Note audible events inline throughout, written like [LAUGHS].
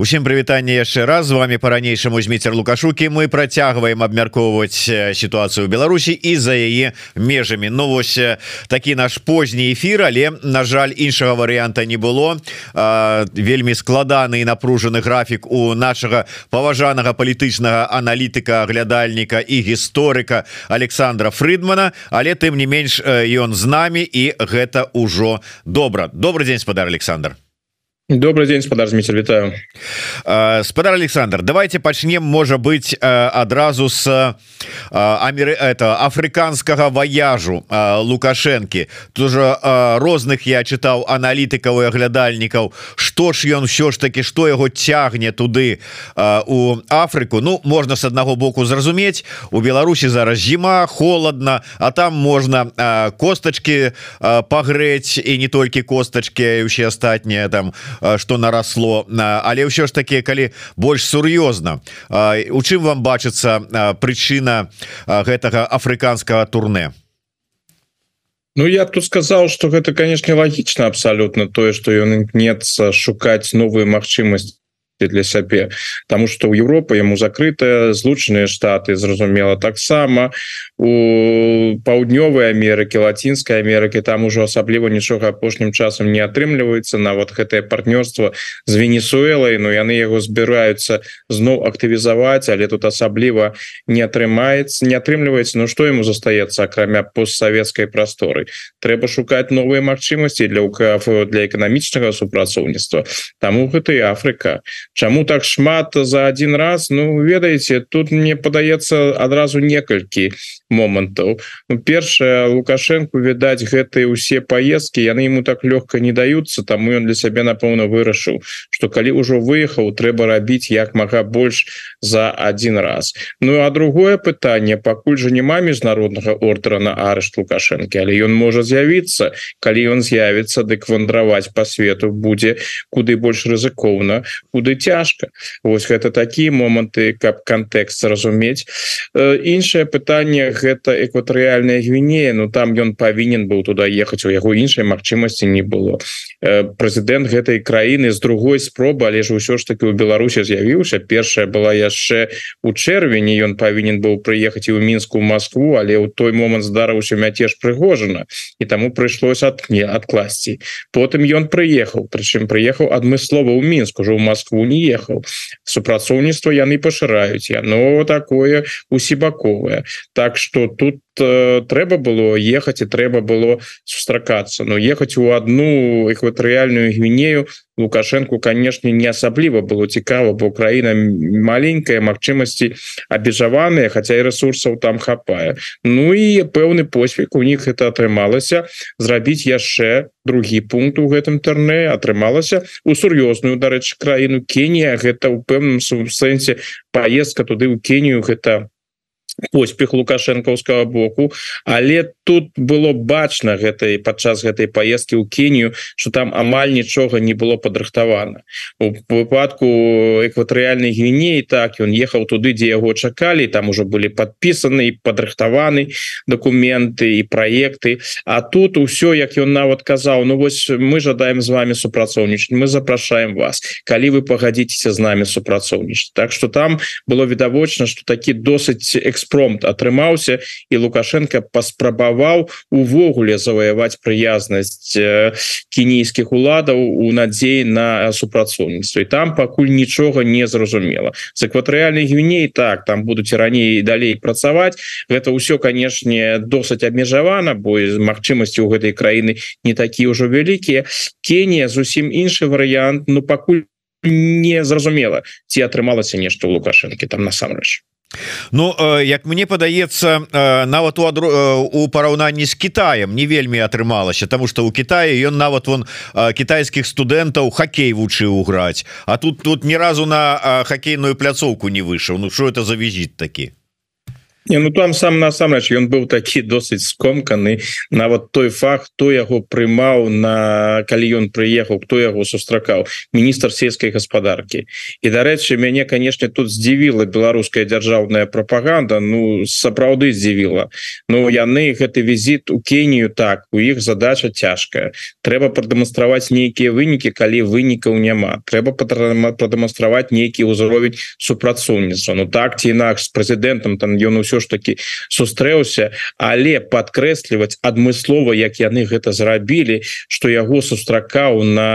Усім прывітанне яшчэ раз. З вами по-ранейшаму зміцер лукашукі. Мы працягваем абмяркоўваць сітуацыю Беларусі і за яе межамі. Ну вось такі наш позні эфир але на жаль іншага варыянта не было. А, вельмі складаны і напружаны графік у нашага паважанага палітычнага аналітыка глядальніка і гісторыка Александра Фрыдмана. Але тым не менш ён з намі і гэта ўжо добра. Добрый день спадар Александр добрый день спадар Зміцер вітаю спадар Александр давайте пачнем можа быть адразу с Амеры это афрыканскага вояжу лукашэнкі тоже розных я чытаў аналітыкаў і аглядальнікаў что ж ён все ж таки что яго цягне туды у Афрыку Ну можна с аднаго боку зразумець у Беларусі зараз зіма холодно а там можна костачки пагрэць і не толькі костачки усе астатнія там что наросло але ўсё ж таки калі больш сур'ёзна у чым вам бачыцца прычына гэтага афрыканскага турне? Ну я тут сказал что гэта конечно логично абсолютно тое что ён імкнется шукаць новые магчымасці для сябе. Тому что у Европы ему закрытыя злучаныя штаты зразумела. Таксама у паўднёвай Амерыкі лацінскай Амерыкі там ужо асабліва нічога апошнім часам не атрымліваецца. Нават гэтае партнёрство з Венесуэлай но яны яго збіраюцца зноў актывізаваць але тут асабліва не атрымаецца не атрымліваецца. Ну что ему застаецца акрамя постсавецкай прасторы? Трэба шукаць новыя магчымасці для УКФ для эканамічнага супрацоўніцтва. Таму гэта і Афрыка Чаму так шмат за один раз? Ну ведаеце тут мне падаецца адразу некалькі момантаў. Ну, першае лукашенко відаць гэтые усе поездки яны ему так лёгка не даются там ён для сябе напэўна вырашыў что калі ўжо выехаў трэба рабіць як мага больш за один раз. Ну а другое пытанне пакуль же няма міжнароднага ордера на арышт лукашэнкі але ён можа з'явіцца. Калі ён з'явіцца дык вандраваць по свету будзе куды больш рызыкоўна куды цяжка Вось гэта такія моманты каб кантэкст разумець іншае пытанне гэта экватарыяльная гвінея. Ну там ён павінен быў туда ехаць у яго іншай магчымасці не было. Прэзідэнт гэтай краіны з другой спробы але ж ўсё ж таки у Беларусі з'явіўся. Першая была яшчэ у чэрвені. Ён павінен быў прыехаць і ў мінску Москву але ў той момант здарыўся мяцеж прыгожана і таму прыйшлось ад не адкласці. Потым ён прыехаў прычым прыехаў адмыслова ў мінск ужо ў Москву не ехаў супрацоўніцтва яны пашыраюць яно такое усебаковае. Так что тут трэба было ехаць і трэба было сустракацца но ехаць у одну экватарыяльную гвінею лукашенко канешне не асабліва было цікава бо Украіна маленькая магчымасці абежаваныя хотя і ресурсаў там хапае Ну і пэўны поспех у них это атрымалася зрабіць яшчэ другі пункт у гэтым тэрне атрымалася у сур'ёзную дарэчы краіну Кенія гэта ў пэўным сэнсе поездка туды ў Кенію гэта поспех лукашэнкаўскага боку. Але тут было бачна гэтай падчас гэтай поездки ў Кенію что там амаль нічога не было падрыхтавана. У выпадку экватарыяльнай гвінеі так ён ехаў туды дзе яго чакалі там уже былі подпісаны падрыхтаваны документы і проекты А тут усё як ён нават казаў Ну вось мы жадаем з вами супрацоўнічаць мы запрашаем вас калі вы пагадзіцеся з нами супрацоўнічаць Так что там было відавочна что такі досыць эксперт экспромт атрымаўся і лукашенко паспрабаваў увогуле заваяваць прыязнасць кенійскіх уладаў у надзеі на супрацоўніцтва. І там пакуль нічога не зразумела. З экватарыяльнай гвіней так там будуць раней далей працаваць. Гэта ўсё канешне досыць абмежавана бо з магчымасці у гэтай краіны не такі ўжо вялікія. Кенія зусім іншы варыянт Ну пакуль не зразумела ці атрымалася нешта у лукашэнкі там насамрэч Ну як мне падаецца нават у адру у параўнанні з Китаем не вельмі атрымалася тому что у Китае ён нават вон китайскіх студэнтаў хоккей вучыў граць. А тут тут ні разу на хоккейную пляцоўку не выйшаў. Ну что это за візіт такі Не, ну там сам насамрэч ён быў такі досыць скомканы нават той факт хто яго прымаў на калі ён прыехаў хто яго сустракаў? Міністр сельскай гаспадаркі. І дарэчы мяне канешне тут здзівіла беларуская дзяржаўная прапаганда ну сапраўды здзівіла. Ну яны гэты візіт у Кенію так у іх задача цяжкая. Трэба прадэманстраваць нейкія вынікі калі вынікаў няма. Трэба прадэманстраваць нейкі ўзровень супрацоўніцтва. Ну так ці інакш з прэзідэнтам там ён усё ж таки сустрэўся але подкрэсліваць адмыслова як яны гэта зрабілі что яго сустракаў на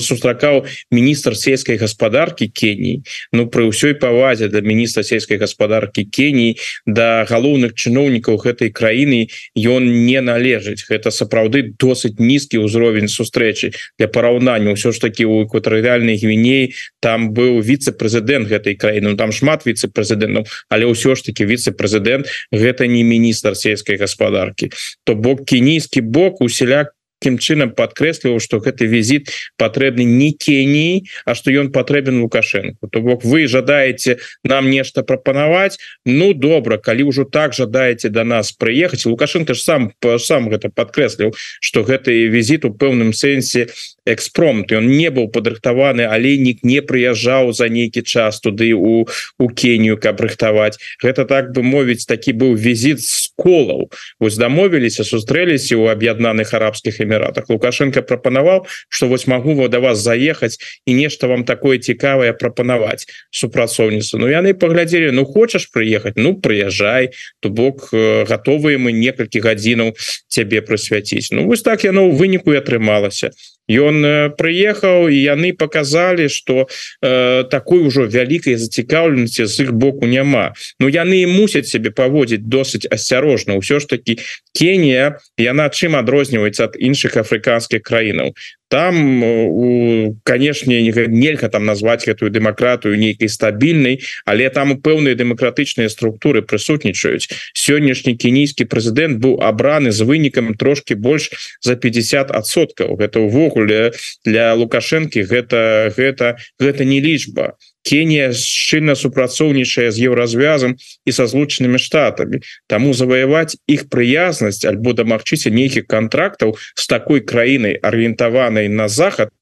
сустракаў міністр сельскай гаспадаркі Кеній. Ну пры ўсёй павазе да міністра сельскай гаспадаркі Кеній да галоўных чыноўнікаў гэтай краіны ён не належыць. Гэта сапраўды досыць нізкі ўзровень сустрэчы для параўнання. Ўсё ж таки у экватарыяльнай гвіней там быў віце-прэзідэнт гэтай краіны. Ну, там шмат віце-прэзідэнтаў але ўсё ж таки віце-прэзідэнт гэта не міністр сельскай гаспадаркі. То бок кенійскі бок усяляк таким чынам подкрэсліваў что гэты візит патрэбны не Кеніі А что ён патрэбен лукашенко. То бок вы жадаете нам нешта прапанаваць Ну добра калі ўжо так жадаете до нас прыехаць лукашенко ж сам сам гэта подкрэсліў что гэты візит у пэўным сэнсе экспромт. Он не быў падрыхтаваны алейнік не прыязджаў за нейкі час туды у у Кенію каб рыхтаваць гэта так бы мовіць такі быў візит з колаў. Вось дамовіліся сустрэліся у аб'яднаных арабскіх эміратах лукашенко прапанаваў что вось могу вот до вас заехаць і нешта вам такое цікавае прапанаваць супрацоўніцу Ну яны паглядзелі Ну хочаш прыехаць Ну прыязджай то бок э, готовыя мы некалькі гадзінаў цябе прысвяціць Ну вось так яно ў выніку і атрымалася ён э, прыехаў і яны показалі что э, такой ужо вялікай зацікаўленасці з іх боку няма Ну яны мусяць себе паводзіць досыць асцярожна ўсё ж таки Кенія яна чым адрозніваецца ад іншых афрыканскіх краінаў там у канешне нельга там назваць гэтую дэмакратыю нейкай стабільнай але там пэўныя дэмакратычныя структуры прысутнічаюць. Сённяшні кенійскі прэзідэнт быў абраны з вынікам трошки больш за 50соткаў гэта ўвогуле для лукашэнкі гэта гэта гэта не лічба Кенія шчыльна супрацоўнічае з еўразвязам і са злучанымі штатамі Таму заваяваць іх прыязнасць альбо дамагчыся нейкіх контрактаў з такой краінай арыентаванай на захад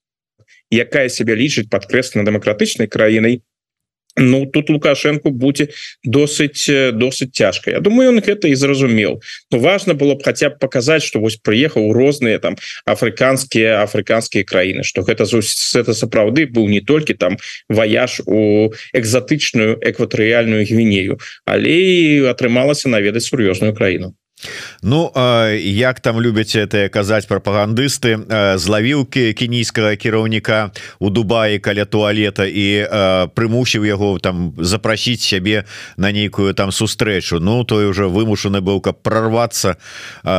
якая сябе лічыць падкрэслена дэмакратычнай краінай Ну тут лукашенко будзе досыць досыць цяжка Я думаю он гэта і зразумеў но важно было б хотя б показать что вось прыехаў розныя там афрыканскія афрыканскія краіны что гэта это сапраўды быў не толькі там ваяж у экзатычную экватарыяльную гвінею але і атрымалася наведаць сур'ёзную краіну Ну як там любяць это казаць прапагандысты злавіўкі кенійскага кіраўніка у Дубаі каля туалета і прымусіў яго там запрасіць сябе на нейкую там сустрэчу. Ну той уже вымушаны быў каб прорвацца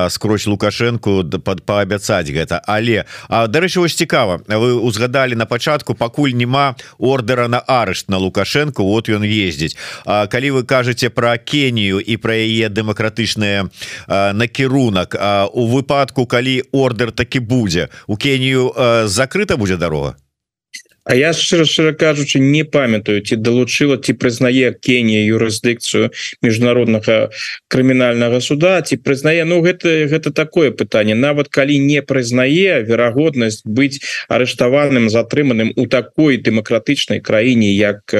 скрозь лукашенко под паабяцаць гэта. Але А дарэчы вось цікава вы узгадалі на пачатку пакуль няма ордера на арышт на лукашенко вот ён ездзіць. Калі вы кажаце про Кенію і пра яе дэмакратычныя накірунак у выпадку калі ордер такі будзе у Кенію закрыта будзе дарога А я шчыра шчыра кажучы не памятаю ці далучыла ці прызнае Кенія юрысдыкцыю міжнароднага крымінальнага суда ці прызнае Ну гэта гэта такое пытанне нават калі не прызнае верагоднасць быць арыштаваным затрыманым у такой дэмакратычнай краіне як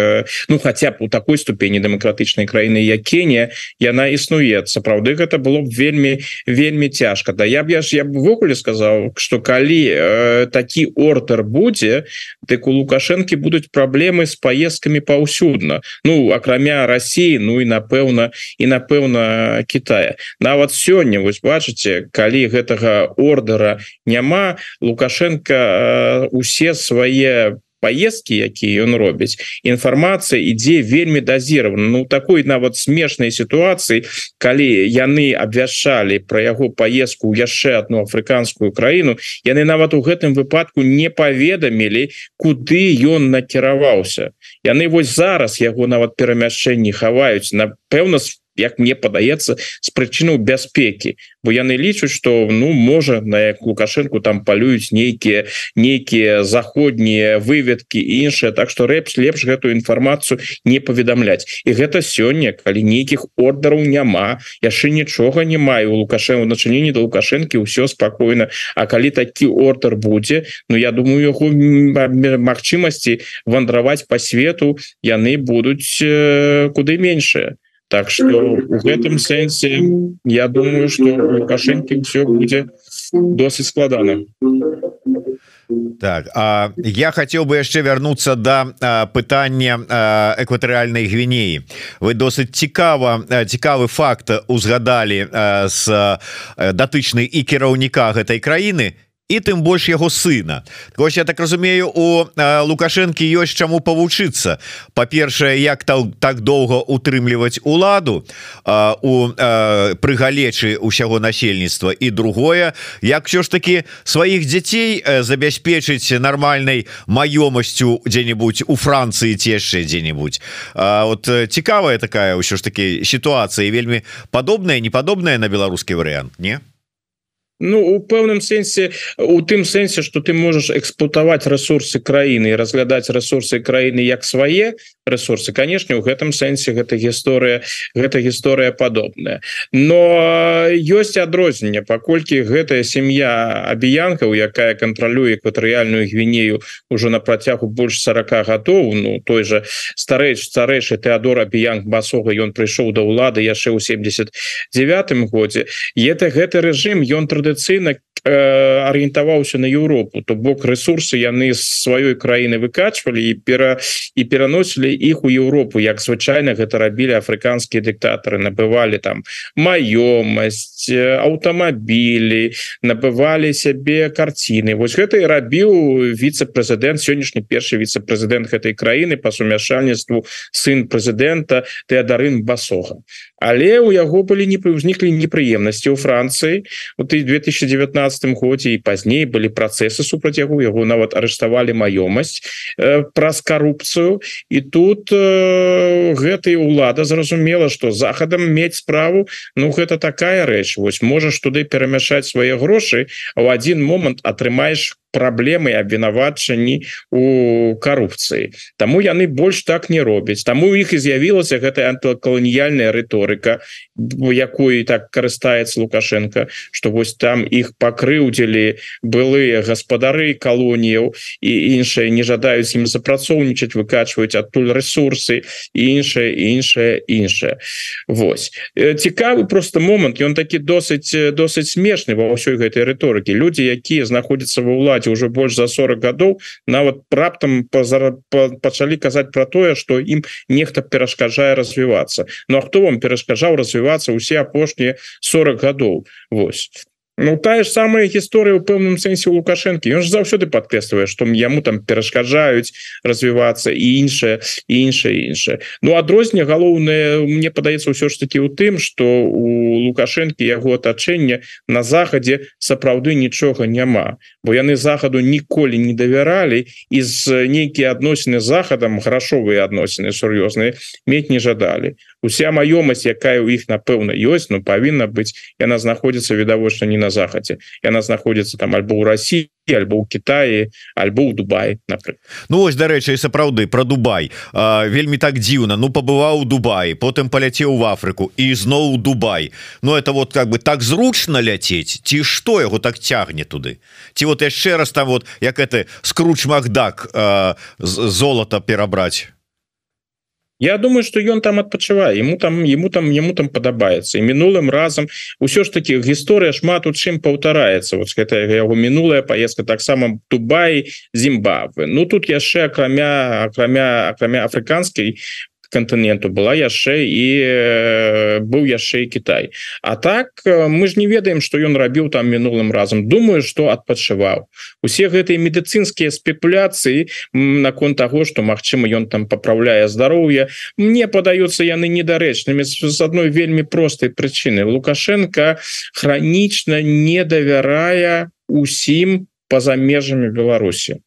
ну хаця б у такой ступені дэмакратычнай краіны як Кенія яна існуе. Сапраўды гэта было б вельмі вельмі цяжка. Да я б я ж я бвогуле сказаў что калі э, такі ордер будзе дык у лукашэнкі будуць праблемы з паездкамі паўсюдна Ну акрамя Росіі Ну і напэўна і напэўна Китая. Нават сёння вось бачыце калі гэтага ордера няма лукашенко усе свае по поездки якія ён робіць інфармацыя ідзе вельмі дазіравана Ну такой нават смешнай сітуацыі калі яны абвяшчалі про яго поездку яшчэ одну афрыканскую краіну яны нават у гэтым выпадку не паведамілі куды ён накіраваўся. Яны вось зараз яго нават перамяшчэнні хаваюць напэўна як мне падаецца з прычынаў бяспекі. Бо яны лічуць что ну можа на як лукашенко там палююць нейкія нейкія заходнія выведкі іншыя так что рэпс лепш гэтую інфармацыю не паведамляць. І гэта сёння калі нейкіх ордараў няма яшчэ нічога не маю. У начыненні до лукашэнкі ўсё спакойна. А калі такі ордер будзе Ну я думаю яго магчымасці вандраваць по свету яны будуць э, куды меншыя Так что у гэтым сэнсе я думаю что лукашэнкі все будзе досыць складана так а я хотел бы яшчэ вярнуцца до да, пытання экватарыальнай гвінеі вы досыць цікава цікавы факт узгадалі с датычнай і кіраўніка гэтай краіны. і і тым больш яго сына Вось я так разумею у лукашэнкі ёсць чаму павучыцца па-першае як там так доўга утрымліваць уладу а, у прыгалечы ўсяго насельніцтва. І другое як все ж таки сваіх дзяцей забяспечыць нармальнай маёмасцю дзе-нибудь у Францыі ці яшчэ дзе-нибудь вот цікавая такая ўсё ж таки сітуацыя вельмі падобная непадобная на беларускі варыянт не Ну у пэўным сэнсе у тым сэнсе что ты можешь эксплуатаваць ресурсы краіны разглядаць ресурсы краіны як свае ресурсы конечно у гэтым сэнсе гэта гісторыя гэта гісторыя падобная. Но ёсць адрозненне паколькі гэтая сям'я абіянкаў якая кантралюе экватарыяльную гвінею уже на працягу больш 40 гадоў Ну той же старэйш старэйшы Теодор абіянк басога ён прыйшоў да ўлады яшчэ ў 79 годзе это гэты рэжым ён традыцыйна традыцыйна арыентаваўся на Еўропу то бок ресурсы яны з сваёй краіны выкачвалі і пера і пераносілі іх у Еўропу як звычайна гэта рабілі афрыканскія дыктатары набывалі там маёмасць аўтамабілі набывалі сябе карціны Вось гэта і рабіў віцэ-прэзідэнт сённяшні першы віцэ-прэзідэнт гэтай краіны па сумяшальніцтву сын прэзідэнта Теодарын басога але у яго былі не ўзніклі непрыемнасці ў Францыі. У ты 2019 годзе і пазней былі працэсы супраць яго яго нават арыштавалі маёмасць э, праз карупцыю. І тут э, гэта ўлада зразумела что захадам мець справу Ну гэта такая рэч вось можаш туды перамяшаць свае грошы а ў один момант атрымаеш праблемы абвінавачанні у карупцыі Таму яны больш так не робяць. Таму іх і з'явілася гэтая антыкаланіяльная рыторыка якой так карыстаецца лукашенко что вось там іх пакрыўдзілі былыя гаспадары калоніяў і іншыя не жадаюць ім запрацоўнічаць выкачваюць адтуль ресурсы іншае іншае іншае. Вось. Цікавы просто момант ён такі досыць досыць смешны ва ўсёй гэтай рыторыкі. Людзі якія знаходзяцца ва ўладзе ўладзе уже больш за 40 гадоў нават раптам пачалі казаць про тое что ім нехта перашкаджае развівацца Ну а хто вам перашкаджаў развівацца усе апошнія 40 гадоў Вось Ну тая ж самая гісторыя у пэўным сэнсе у лукашэнкі. Ён ж заўсёды падкрэслівае што яму там перашкаджаюць развівацца і іншае іншае іншае. Ну адрозне галоўнае мне падаецца ўсё ж таки у тым что у лукашэнкі яго атачэння на захадзе сапраўды нічога няма. Бо яны захаду ніколі не давяралі і з нейкія адносіны захадам грашовыя адносіны сур'ёзныя мець не жадалі уся маёмасць якая ў іх напэўна ёсць но павінна быць яна знаходзіцца відавочна не на захадзе. Яна знаходзіцца там альбо ў Росіі альбо ў Китаі альбо ў Дубай Ну ось дарэчы сапраўды про Дубай. А, вельмі так дзіўна. Ну пабываў у Дубаі потым паляцеў в Афрыку і зноў Дубай. Ну это вот как бы так зручна ляцець ці што яго так цягне туды? Ці вот яшчэ раз там вот як это скруч Макдак золото перабраць Я думаю что ён там адпачывае ему там ему там ему там падабаецца. І мінулым разам усё ж таки гісторыя шмат у чым паўтараецца. Вот гэта яго мінулая поездка таксама Дубай Зімбабвы Ну тут яшчэ акрамя акрамя акрамя афрыканскай континенту была яшчэ і быў яшчэ і Китай. А так мы ж не ведаем что ён рабіў там мінулым разам думаю что адпачываў усе гэтыя медыцынскія спекуляцыі наконт того что Мачыма ён там поправляе здароўе. Мне падаюцца яны недарэчнымі з адной вельмі простай прычыны лукашенко хронічна не давярая усім по за межамі Беларусі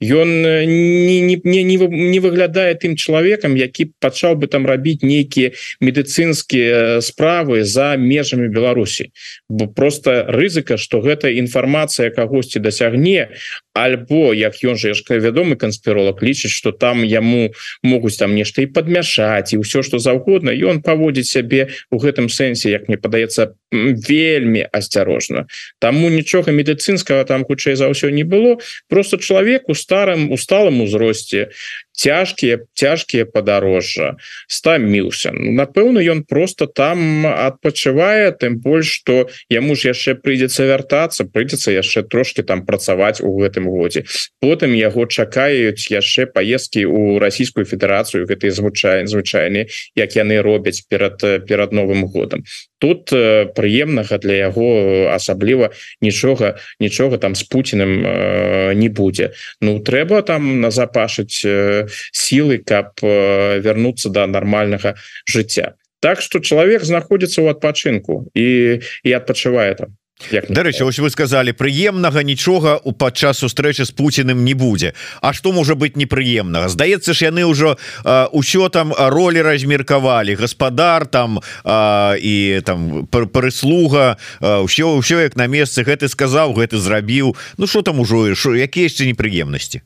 ён не, не, не, не, не выглядае тым чалавекам які пачаў бы там рабіць нейкія медыцынскія справы за межамі Беларусі. Бо просто рызыка что гэта інфармацыя кагосьці дасягне альбо як ён же яшка вядомы канспіролог лічыць что там яму могуць там нешта і подмяшаць і ўсё что заўгодна ён паводзіць сябе у гэтым сэнсе як мне падаецца вельмі асцярожна. Таму нічога медыцынскага там хутчэй за ўсё не было. Просто чалавек у старым усталым узросце цяжкія цяжкія падарожжа. Стаміўся. Ну, напэўна ён просто там адпачывае тым больш что яму ж яшчэ прыйдзецца вяртацца прыйдзецца яшчэ трошки там працаваць у гэтым годзе. Потым яго чакаюць яшчэ поездки у расійскую федэрацыю гэтай звычай звычайны як яны робяць перад перад новым годам. Тут прыемнага для яго асабліва нічога нічога там с Путиным э, не будзе. Ну трэба там назапашыць сілы каб вярнуцца до да нормальнага жыцця. Так что чалавек знаходзіцца ў адпачынку і і адпачывае там Дарэчы ось вы сказали прыемнага нічога у падчас сустрэчы з Пуціным не будзе. А что можа быть непрыемнага? Здаецца ж яны ўжо ўсё там ролі размеркавалі. Гаспадар там а, і там прыслуга ўсё ўсё як на месцы. Гэты сказаў гэты зрабіў. Ну что там ужо якія яшчэ непрыемнасці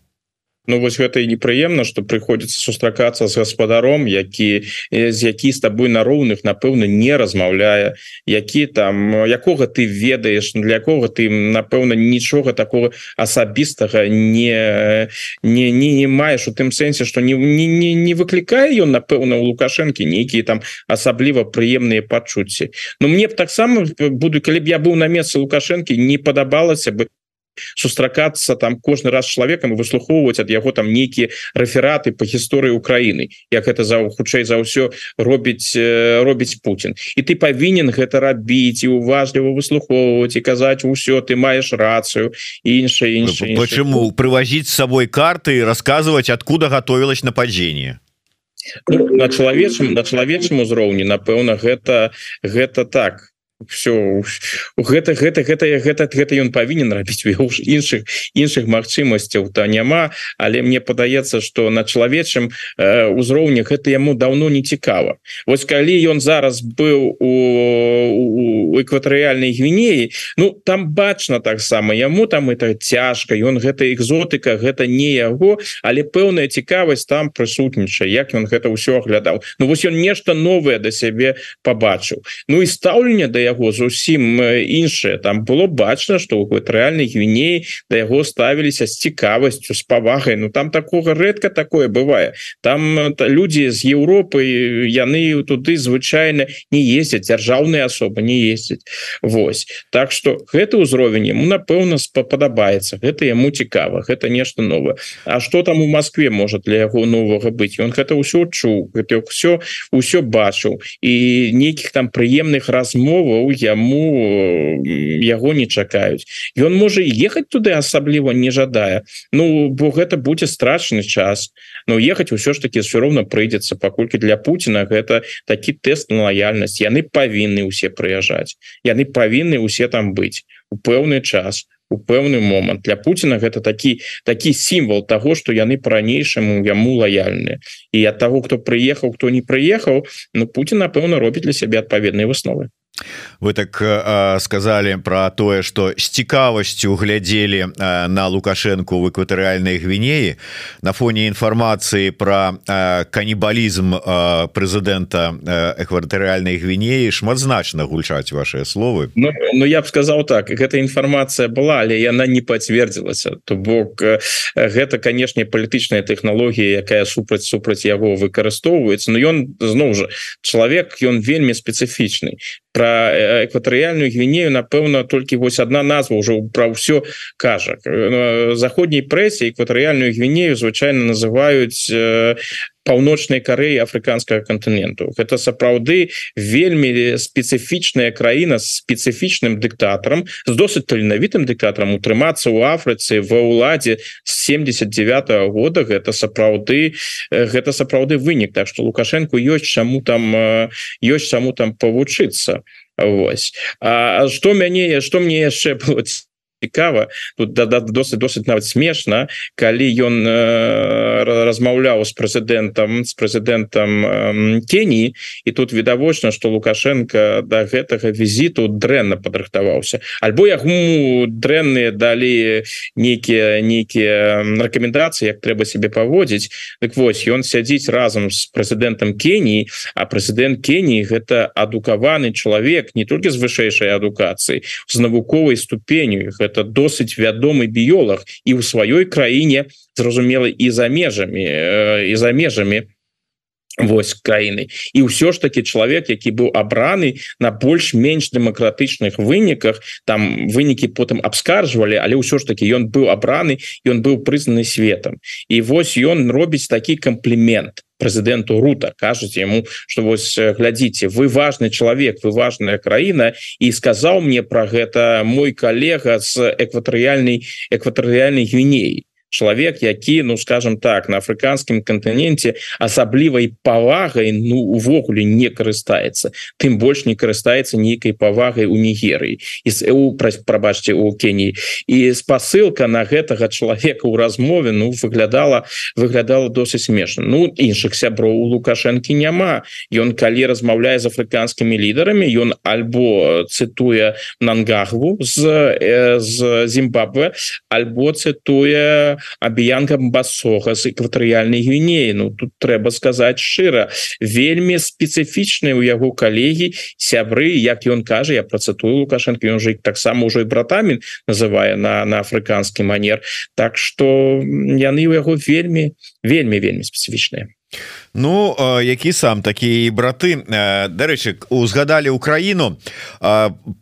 Ну вось гэта і непрыемна что прыходзіцца сустракацца з гаспадаром які з які з табой на роўных напэўна не размаўляе які там якога ты ведаеш для кого ты напэўна нічога такого асабістага не не не, не маеш у тым сэнсе что не не, не, не выклікае ён напэўна у лукашэнкі нейкія там асабліва прыемныя пачуцці. Ну мне б таксама буду калі б я быў на месцы лукашэнкі не падабалася бы сустракацца там кожны раз чалавекам і выслухоўваць ад яго там нейкія рэфераты по гісторыі Украіны як это за хутчэй за ўсё робіць робіць Путін. І ты павінен гэта рабіць і уважліва выслухоўваць і казаць усё ты маеш рацыю іншае іншае почему? Прывозіць с сабой карты рассказывать откуда готовилась нападение? Ну, на чалавечым на чалавечым узроўні напэўна гэта гэта так все гэта гэта гэта гэта гэта ён павінен рабіць. Іншых іншых магчымасцяў то няма. Але мне падаецца что на чалавечым э, узроўні гэта яму давно не цікава. Вось калі ён зараз быў у экватарыяльнай гвінеі Ну там бачна таксама яму там это цяжка ён гэта экзотыка гэта не яго але пэўная цікавасць там прысутнічае як ён гэта ўсё аглядаў. Ну вось ён нешта новое да сябе побачыў Ну і стаўленне да яго зусім іншае. Там было бачна что вот рэальнай гвіней да яго ставіліся з цікавасцю з павагай. Ну там такого рэдка такое бывае. Там людзі з Еўропы яны туды звычайна не ездзяць дзяржаўныя асобы не ездзяць. Вось. Так что гэты ўзровень ему напэўна падабаецца. Гэта яму цікава гэта нешта новое А что там у Москве может для яго новага быць? Он гэта ўсё чуў гэта все ўсё бачыў. І нейкіх там прыемных размоваў у яму яго не чакаюць. Ён можа ехаць туды асабліва не жадае Ну бо гэта будзе страчны час. Но ехаць усё ж таки все роўна прыйдзецца паколькі для Путина гэта такі тест на лояльнасць яны павінны усе прыязджаць. Яны павінны усе там быць. У пэўны час у пэўны момант. Для Путина гэта такі такі сімвал того что яны по-ранейшаму яму лояльны і ад того кто прыехаў кто не прыехаў но Путин напэўна робіць для сябе адпаведныя высновы вы так э, сказали про тое что с цікавасцю глядзелі э, на лукашенко в экватарыальной гвинеі на фоне информации про э, каннибалізм э, президента э, экватарыальной гвинеі шматзначна гульчаць ваши словы. Ну, ну я б сказал так гэта информация была але яна не подцвердзілася то бок э, гэта канешне палітычная технологія якая супраць супраць яго выкарыстоўваецца. Но ён зноў жа чалавек ён вельмі спецыфічны. Про экватарыяльную гвінею напэўна толькі вось одна назва уже про ўсё кажа заходняй прэсе экватарыяльную гвінею звычайно называюць паўночнай Кареі афрыканскага кантыненту. Гэта сапраўды вельмі спецыфічная краіна з спецыфічным дыктатарам з досыць таленавітым дыктатарам утрымацца ў Афрыцы ва ўладзе з 79 -го года гэта сапраўды гэта сапраўды вынік. Так что лукашенко ёсць чаму там ёсць чаму там павучыцца. Вось. А что мяне что мне яшчэ было цікава тут да, да, досыць досыць нават смешна калі ён э, размаўляў з прэзідэнтам з прэзідэнтам э, Кеніі і тут відавочна что лукашенко до да гэтага візіту дрэнна падрыхтаваўся. Альбо ягу дрэнныя далі нейкія нейкія рэкамендацыі як трэба себе паводзіць. Так вось ён сядзіць разам з прэзідэнтам Кеніі а прэзідэнт Кеніі гэта адукаваны чалавек не толькі з вышэйшай адукацыі з навуковай ступеню гэта это досыць вядомы біёлог і ў сваёй краіне зразумела і за межамі і за межамі Вось краіны і ўсё ж таки чалавек які быў абраны на больш-менш дэмакратычных выніках там вынікі потым абскаржвалі але ўсё ж таки ён быў абраны ён быў прызнаны светом. І вось ён робіць такі камплімент прэзідэнту рута. Кажуць яму что вось глядзіце вы важный чалавек вы важная краіна і сказаў мне про гэта мой калега з экватарыяльнай экватарыяльнай гвінеі чалавек які ну скажем так на афрыканскім кантыненце асаблівай павагай ну увогуле не карыстаецца тым больш не карыстаецца нейкай павагай у нігерыі і прабачце у Кеніі і спасылка на гэтага чалавека ў размове ну выглядала выглядала досыць смешна ну іншых сяброў у лукашэнкі няма ён калі размаўляе з афрыканскімі лідарамі ён альбо цытуе нангагву з з Зімбабве альбо цытуе абіянка басога з экватарыяльнай гвінеі Ну тут трэба сказаць шчыра вельмі спецыфічныя ў яго калегі сябры як ён кажа я працатую лукашенко ён жыць таксама ўжо і братамі называе на на афрыканскі манер. Так што яны ў яго вельмі вельмі вельмі спецыфічныя Ну які сам такі браты дарэчы узгадалі Украіну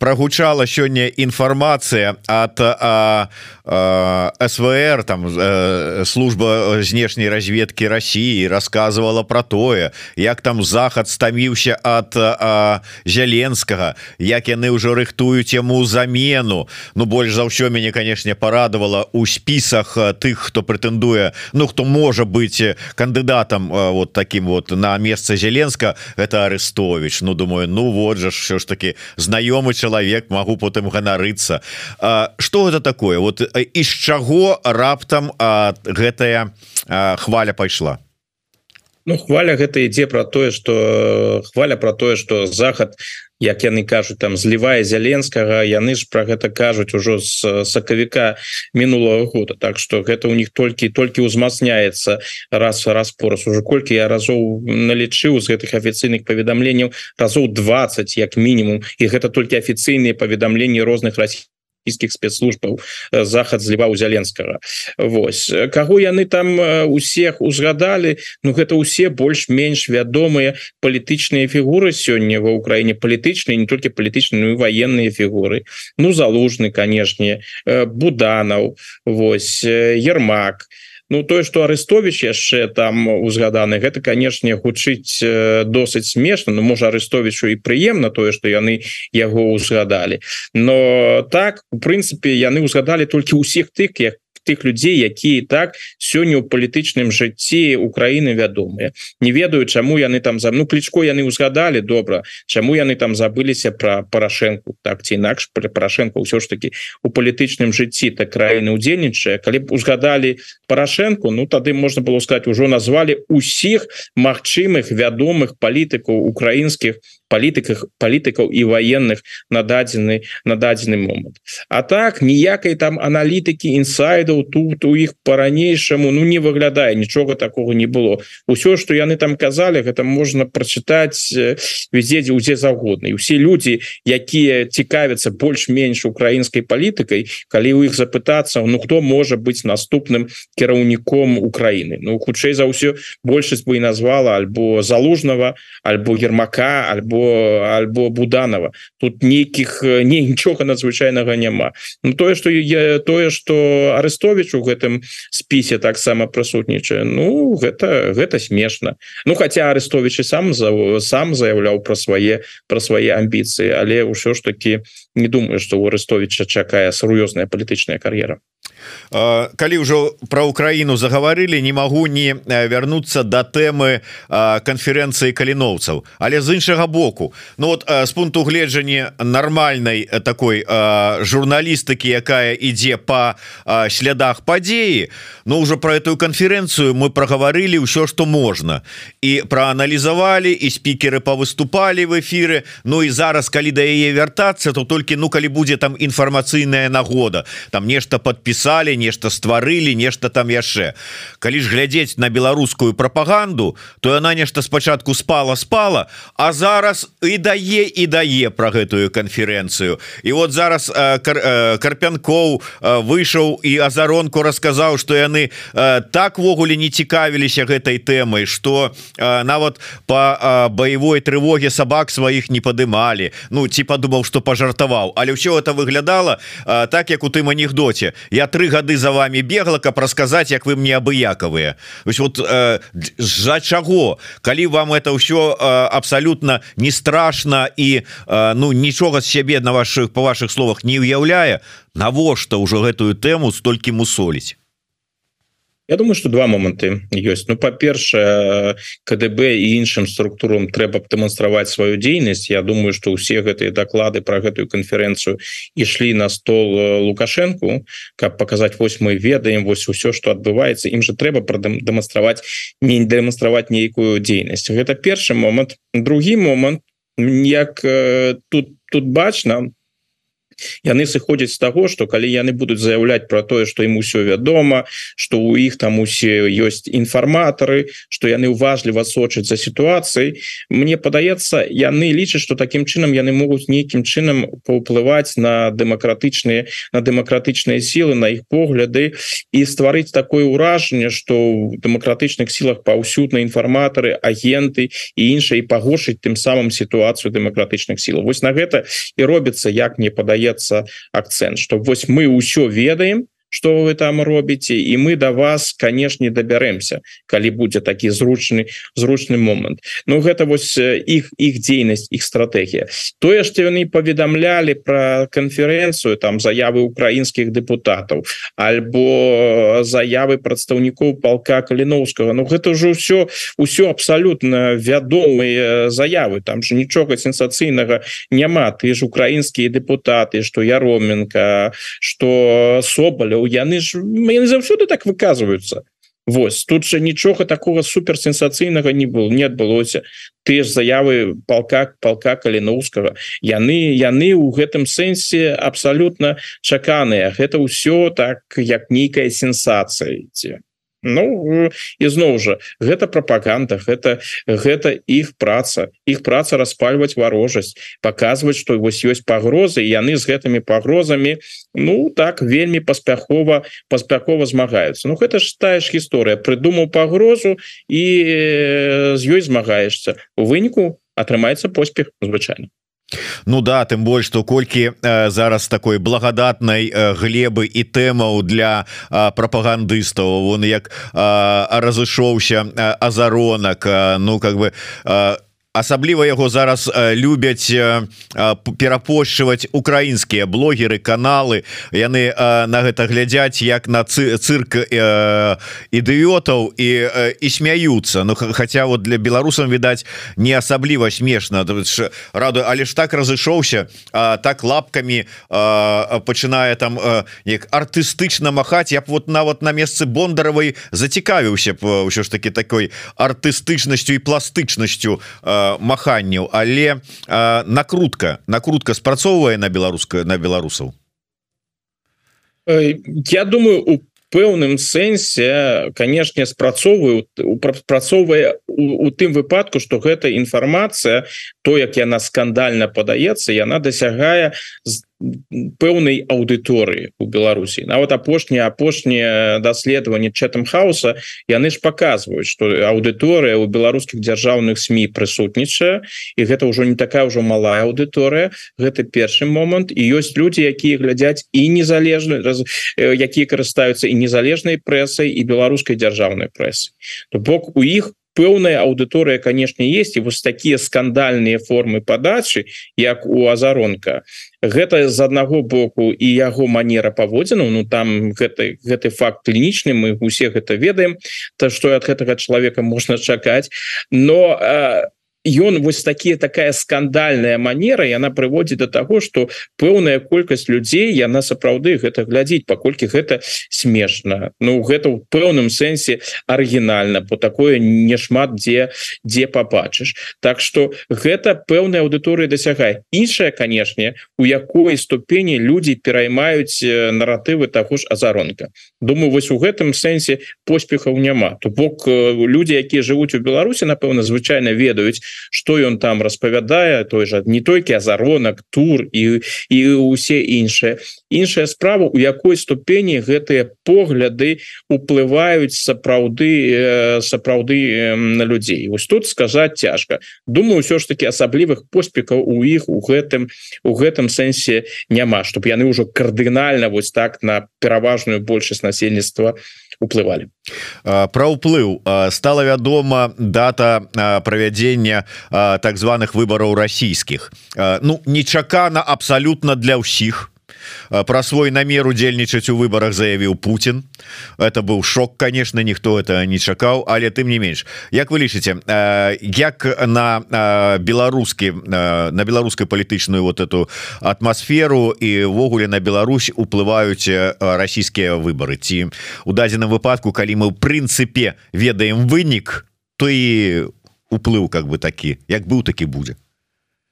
прогучала сёння інфармацыя от СВР там служба знешняй разведки России рассказывала про тое як там захад стаміўся от зяленскага як яны ўжо рыхтуюць яму замену. Ну больш за ўсё мяне конечно порадовала у спісах тых хто прэтэндуе Ну хто можа быть кандыдатам вот так таким вот на место Зеленска это арестович. Ну думаю Ну вот же все ж таки знаёмы чалавек могу потым ганарыцца что это такое? Вот из чаго раптам гэтая хваля пайшла Ну хваля гэта ідзе про тое что хваля про тое что захад як яны кажуць там злівае зяленскага яны ж про гэта кажуць ужо з сакавіка мінулого года. Так что гэта у них толькі толькі узмацняецца раз раз пораз уже колькі я разоў налічыў з гэтых афіцыйных паведамленняў разоў 20 як мінімум і гэта толькі афіцыйныя паведамленні розных расійскіх расійскіх спецслужбаў э, захад зліваў зяленскага Вось. Каго яны там э, усех узгадалі? Ну гэта усе больш-менш вядомыя палітычныя фігуры сёння ва ўкраіне. Палітычныя не толькі палітычныя военные фігуры. Ну залужны канешне э, буданаў Вось ермак и Ну тое что арестович яшчэ там узгаданы гэта канешне гучыць досыць смешна. Ну можа арестовичу і прыемна тое что яны яго узгадалі но так у прынцыпе яны узгадалі толькі ўсіх тых як тых людзей якія так сёння ў палітычным жыцці Украіны вядомыя. Не ведаю чаму яны там за ну клічко яны узгадалі добра чаму яны там забыліся про парашэнку так ці інакш при парашэнку ўсё ж таки у палітычным жыцці так краіны удзельнічае калі б узгадалі парашэнку Ну тады можна было сказать ужо назвалі усіх магчымых вядомых палітыкаў украінскіх палітыках палітыкаў і военных на дадзены на дадзены момант. А так ніякай там аналітыкі інсайдаў тут у іх по-ранейшаму Ну не выглядае нічога такого не было. Ўсё что яны там казалі гэта можна прачытаць везде дзе ўдзе загодна усе люди якія цікавяцца больш-менш украінскай палітыкай калі у іх запытацца Ну хто можа быть наступным кіраўніком Украины? Ну хутчэй за ўсё большасць бы і назвала альбо залужного альбо ермака альбо альбо альбо буданова. Тут нейкіх не нічога надзвычайнага няма. Ну тое что я тое что арестович у гэтым спісе таксама прысутнічае Ну гэта гэта смешна. Ну хотя арестович сам за сам заявляў про свае про свае амбіцыі але ўсё ж таки не думаю что у арестовича чакае сур'ёзная палітычная кар'ера калі ўжо про Украіну загаварылі не магу не вярнуцца до да тэмы канферэнцыі каліноўцаў. Але з іншага боку Ну вот з пункту гледжання нармальнай такой журналістыкі якая ідзе по слядах падзеі Ну ўжо про эту канферэнцыю мы прагаварылі ўсё что можна. І прааналізавалі і спікеры павыступалі в эфиры Ну і зараз калі да яе вяртацца то толькі ну калі будзе там інфармацыйная нагода там нешта подпісалі нешта стварылі нешта там яшчэ. Калі ж глядзець на беларускую прапаганду то яна нешта спачатку спала спала а зараз і дае і дае про гэтую канферэнцыю. І вот зараз э, кар, э, карпянкоў э, выйшаў і азаронку расказаў что яны э, так ввогуле не цікавіліся гэтай тэмай что э, нават по э, баявой трывоге сабак сваіх не падымалі. Ну ці падумаў что пожартаваў але ўсё это выглядала э, так як у тым анекдоце. Я три гады за вами бегла каб расказаць як вы мне абыякавыя вот э, чаго? Калі вам это ўсё э, абсолютно не страшно і э, ну нічога з сябе на ваших по ваших словах не уяўляе навошта ўжо гэтую тэму столькі мусоліць Я думаю что два моманты ёсць Ну па-першае КДБ і іншым структурам трэба б дэманстраваць сваю дзейнасць Я думаю что ўсе гэтыя даклады про гэтую канферэнцыю ішлі на стол лукашенко каб показать вось мы ведаем вось усё что адбываецца ім же трэба дэманстраваць не дэманстраваць нейкую дзейнасць гэта першы момант другі момант як тут тут бачна то яны сыходзяць з таго что калі яны будуць заяўляць про тое что ім усё вядома что у іх там усе ёсць інфарматары что яны уважліва сочаць за сітуацыяй Мне падаецца яны лічаць что таким чынам яны могуць нейкім чынам паўплываць на дэмакратычныя на дэмакратычныя сілы на іх погляды і стварыць такое ўражанне что в дэмакратычных сілах паўсюдна інфарматары агенты і іншыя пагоршыць тым самым сітуацыю дэмакратычных сіл Вось на гэта і робіцца як мне падаецца даецца акцент что вось мы ўсё ведаем что вы там робіце і мы до да вас конечно добярэмся калі будзе такі зручны зручны момант Ну гэта вось іх іх дзейнасць іх стратегія тое что яны паведамлялі про канферэнцыю там заявы украінскіх депутатаў альбо заявы прадстаўнікоў полка каліновскага Ну гэта ўжо ўсё ўсё абсалютна вядомыя заявы. Там же нічога сенсацыйнага няма ты ж украінскія депутаты что яроменко что соболя яны ж яны заўсёды так выказваюцца. Вось тут же нічога такого супер сенсацыйнага не было не адбылося. Ты ж заявы полка полка каліноўскага. Яны яны у гэтым сэнсе абсалютна чаканыя. Гэта ўсё так як нейкая сенсацыя ці Ну ізноў жа гэта прапаганда гэта гэта іх праца. Іх праца распальваць варожасць показваць што вось ёсць пагрозы яны з гэтымі пагрозамі Ну так вельмі паспяхова паспяхова змагаюцца. Ну гэта ж тая ж гісторыя. Прыдумаў пагрозу і з ёй змагаешься у выніку атрымаецца поспех звычайно Ну да тым больш што колькі э, зараз такой благодатнай э, глебы і тэмаў для э, прапагандыстаў. Он як э, разышоўся э, азаронак э, ну как бы э, асабліва яго зараз любяць перапошчваць украінскія блогеры каналы. Яны на гэта глядзяць як на цырк ідыётаў і і смяюцца. Ну хотя вот для беларусам відаць не асабліва смешна. Раду але ж так разышоўся так лапкамі пачынае там як артыстычна махаць. Я б вот нават на месцы бондаравай зацікавіўся б ўсё ж таки такой артыстычнасцю і пластычнасцю а маханняў але накрутка накрутка спрацоўвае на беларускаю на беларусаў? Я думаю у пэўным сэнсе канешне спрацоўваю працоўвае у тым выпадку что гэта інфармацыя то як яна скандальна падаецца яна дасягае з пэўнай аўдыторыі у Беларусі. Нават апошнія апошнія даследаванні чатам хаоса яны ж показваюць что аўдыторыя у беларускіх дзяржаўных сМ прысутнічае і гэта ўжо не такая ўжо малая аўдыторыя гэта першы момант. І ёсць людзі якія глядзяць і незалежны раз якія карыстаюцца і незалежнай прэсай і беларускай дзяржаўнай прэсы то бок у іх пэўная аўдыторыя канешне есть і вось такія скандальныя формы падачы як у азаронка. Гэта з аднаго боку і яго манера паводзіну Ну там гэты гэты факт клінічны мы усе гэта ведаем то што ад гэтага чалавека можна чакаць. Но у ён вось такие такая скандальная манера яна прыводзіць до того что пэўная колькасць людзей яна сапраўды гэта глядзіць паколькі гэта смешна Ну гэта у пэўным сэнсе арыгінальна по такое не шмат дзе дзе побачыш Так что гэта пэўная аўдыторыя дасягае іншая канешне у якой ступені людзі пераймаюць наратывы таго ж азаронка думаю вось у гэтым сэнсе поспехаў няма то бок людзі якія жывуць у Беларусі напэўна звычайно ведаюць что ён там распавядае той же не толькі азаронак тур і і усе іншыя. Іншая справа у якой ступені гэтыя погляды уплываюць сапраўды сапраўды на людзей. Вось тут сказаць цяжка. Думаю ўсё ж таки асаблівых поспехаў у іх у гэтым у гэтым сэнсе няма чтобы яны ўжо кардынальна вось так на пераважную большасць насельніцтва уплывалі про ўплыў стала вядома дата правядзення так званых выбораў расійскіх. Ну нечакана абсалютна для ўсіх про свой намер удзельнічаць у выборах заявіў Путін это быў шок конечно ніхто это не чакаў але тым не менш Як вы лічыце як на беларускі на беларускай палітычную вот эту атмасферу івогуле на Беларусь уплываюць расійскія выборы? Ці у дадзеным выпадку калі мы ў прынцыпе ведаем вынік то і уплыў как бы такі як быў такі будзе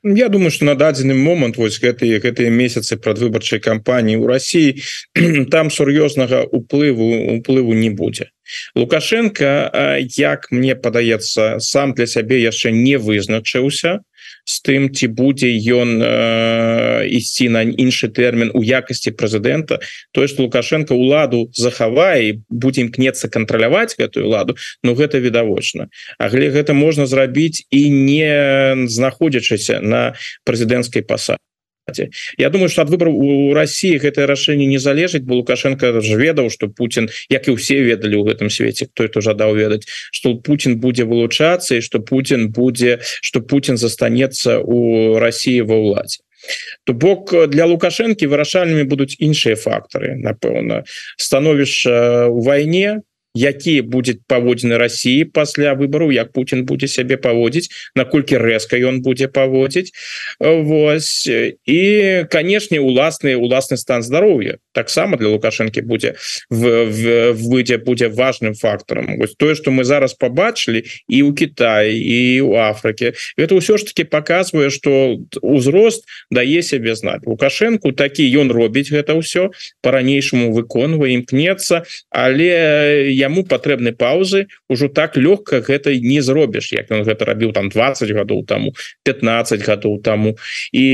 Я думаю что на дадзены момант вось гэтые гэтыя месяцы прадвыбарчай кампаніі ў Росіі [CLEARS THROAT] там сур'ёзнага уплыву уплыву не будзе лукашенко як мне падаецца сам для сябе яшчэ не вызначыўся з тым ці будзе ён э, ісці на іншы тэрмін у якасці прэзідэнта. Тое што лукашенко уладу захавае будзе імкнецца кантраляваць гэтую ладу Ну гэта відавочна. Але гэта можна зрабіць і не знаходзячыся на прэзідэнцкай пасадзе Я думаю что ад выбору у России гэтае рашэнне не залежыць бо лукашенко ж ведаў что Путин як і ўсе ведалі ў гэтым свеце кто это жадаў ведаць что Путин будзе вылучацца і что Путин будзе что Путин застанецца у России ва ўладзе то бок для лукашэнкі вырашальнымі будуць іншыя фактары напэўна. Становішча у вайне якія будет паводзіны России пасля выбору як Путин будзе сябе паводзіць наколькі рэзка ён будзе паводзіць Вось і канешне уласны уласны стан здароўя таксама для лукашэнкі будзе в выйдзе будзе важным фактарам вось тое что мы зараз побачылі і у Китае і у Афрыке это ўсё ж таки показвае что узрост дае сябе знать. Лукашенко такі ён робіць гэта ўсё по-ранейшаму выконвае імкнецца але я яму патрэбны паузы ужо так лёгка гэта не зробіш як ён гэта рабіў там 20 гадоў таму 15 гадоў таму і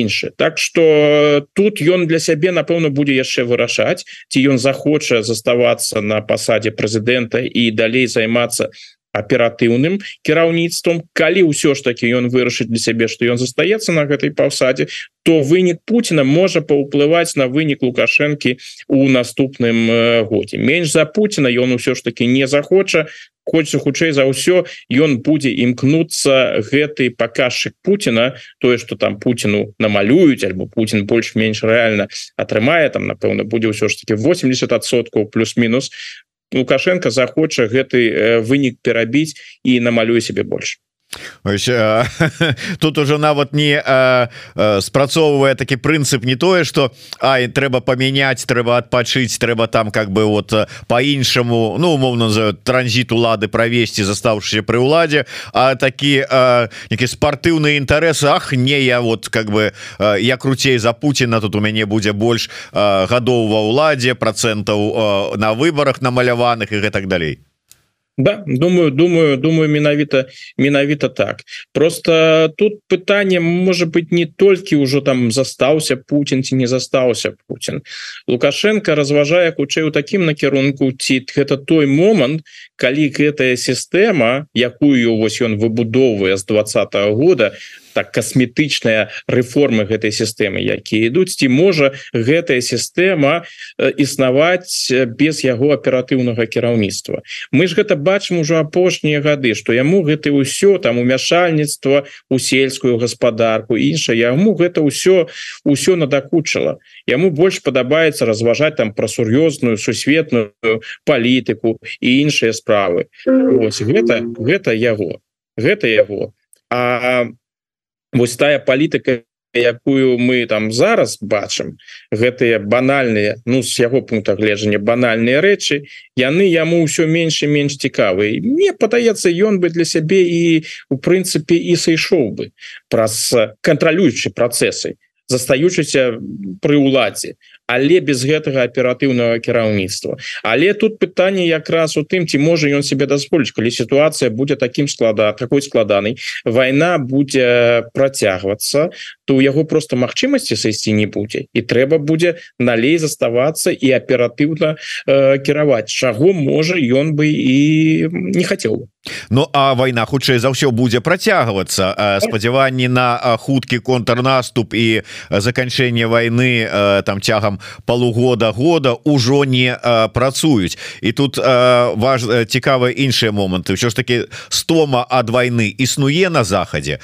іншы. Так что тут ён для сябе напэўна будзе яшчэ вырашаць ці ён захоча заставацца на пасадзе прэзідэнта і далей займацца аператыўным кіраўніцтвом калі ўсё ж таки ён вырашыць для сябе что ён застаецца на гэтай паўсадзе то вынік Путина можа паўплываць на вынік лукашэнкі у наступным э, годзе менш за Путина ён усё ж таки не захоча хочется хутчэй за ўсё ён будзе імкнуцца гэты паказчык Путина тое что там Путину намалююць альбо Путин больш-менш рэальна атрымае там напэўна будзе ўсё ж таки 80соткаў плюс-мінус лукашенко захоча гэты э, вынік перабіць і намалюе себе больше Ось, а, [LAUGHS] тут уже нават не спрацоўвае такі прынцып не тое что Ай трэба памяняць трэба адпачыць трэба там как бы вот по-іншаму ну умоўно за транзит улады правесці застаўшыся пры ўладзе А такі які спартыўныя інтарэсы Ах не я вот как бы я круцей за Путина тут у мяне будзе больш гадоў ва ўладзе процентаў на выборах намаляваных і гэтак далей Да думаю думаю думаю менавіта менавіта так. Просто тут пытанне может быть не толькі ўжо там застаўся Путін ці не застаўся Путін лукашенко разважае хутчэй у такім накірунку ці гэта той момант калі гэтая сістэма якую вось ён выбудоўвае з двадцатого года так касметычная рэформы гэтай сістэмы якія ідуць ці можа гэтая сістэма існаваць без яго аператыўнага кіраўніцтва. Мы ж гэта бачым ужо апошнія гады что яму гэта ўсё там умяшальніцтва у сельскую гаспадарку іншае яму гэта ўсё ўсё надакучыла. Яму больш падабаецца разважаць там пра сур'ёзную сусветную палітыку і іншыя справы. Вось гэта гэта яго гэта яго. А вось тая палітыка якую мы там зараз бачым гэтыя банальныя ну з яго пункта гледжання банальныя рэчы яны яму ўсё менш і менш цікавы мне падаецца ён бы для сябе і у прынцыпе і сышоў бы праз кантралюючы працэсы застаючыся пры ўладзе але без гэтага аператыўнага кіраўніцтва. Але тут пытанне якраз у тым ці можа ён себе дазволіць калі сітуацыя будзе таким склада такой складанай война будзе працягвацца то у яго просто магчымасці сысці не будзе. І трэба будзе налей заставацца і аператыўна э, кіраваць чаго можа ён бы і не хацеў Ну а вайна хутчэй за ўсё будзе працягвацца спадзяванні на хуткі контрнаступ і заканчэнне войны там цягам полугода года ўжо не працуюць і тут важ цікавыя іншыя моманты ўсё ж таки стома ад войны існуе на захадзе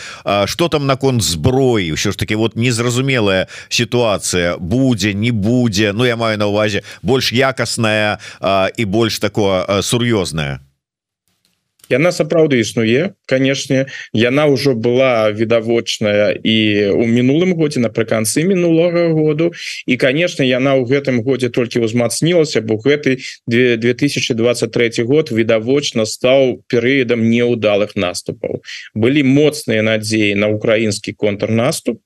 что там наконт зброі? Ўсё ж таки вот незразумелая сітуацыя будзе не будзе Ну я маю на увазе больш якасная і больш такое сур'ёзная яна сапраўды існуе канешне. Яна ўжо была відавочная і у мінулым годзе напрыканцы мінулага году. І конечно яна ў гэтым годзе толькі ўзмацнілася бо гэты 2023 год відавочна стаў перыядам неудалых наступаў. Былі моцныя надзеі на украінскі контрнаступ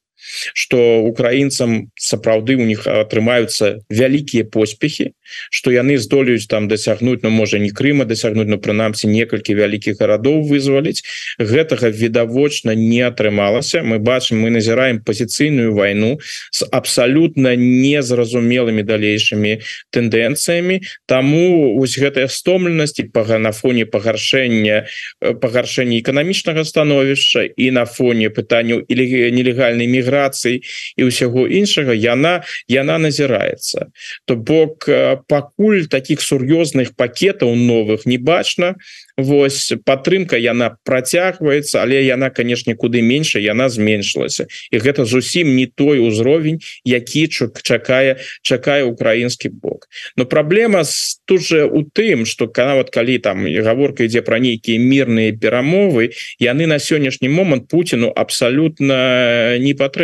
что украінцам сапраўды у них атрымаюцца вялікія поспехи что яны здолеюць там дасягнуть но ну, можа не Крыма дасягнуть но ну, прынамсі некалькі вялікіх гарадоў вызваліць. Гэтага відавочна не атрымалася. Мы бачым мы назіраем пазіцыйную войну с абсалютна незразумелымі далейшымі тэндэнцыямі. Тому ось гэтая стомленасць пага на фоне пагаршэння пагаршэння эканамічнага становішча і на фоне пытанняў или нелегальнай міграцыі міграцыі і ўсяго іншага яна яна назіраецца. То бок пакуль таких сур'ёзных пакетаў новых не бачна. Вось падтрымка яна працягваецца але яна канешне куды менш яна зменшылася. І гэта зусім не той узровень які чук чакае чакае украінскі бок. Но праблема тут же у тым что нават калі там гаворка ідзе пра нейкія мірныя перамовы яны на сённяшні момант Пуціну абсалютна не патрэбны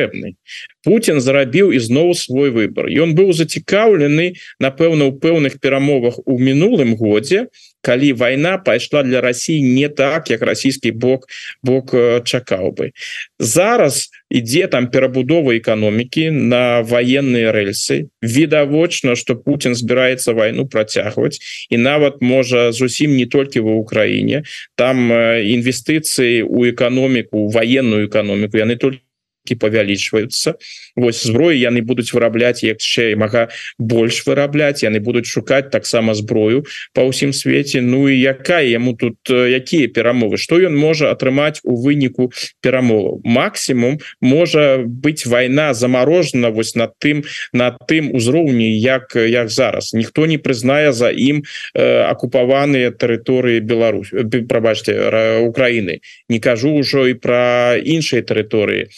Путін зарабіў ізноў свой выбор ён быў зацікаўлены напэўна у пэўных перамовах у мінулым годзе калі война пайшла для России не так як расійскі бок бок чакаў бы зараз ідзе там перабудова эканомікі на военные рельсы відавочна что Путин збіраецца войну працягваць і нават можа зусім не толькі ва Украіне там інвестыцыі у эканоміку военную эканоміку яны только павялічваюцца Вось зброі яны будуць вырабляць яшчэ мага больш вырабляць. Яны будуць шукаць таксама зброю па ўсім свеце. Ну і якая яму тут якія перамовы? Что ён можа атрымаць у выніку перамоваў? Максімум можа быть война заморожена вось над тым на тым узроўні як як зараз. Ніхто не прызнае за ім э, акупаваныя тэрыторыі Беларусь прабачьте Украины не кажу ўжо і про іншыя тэрыторыі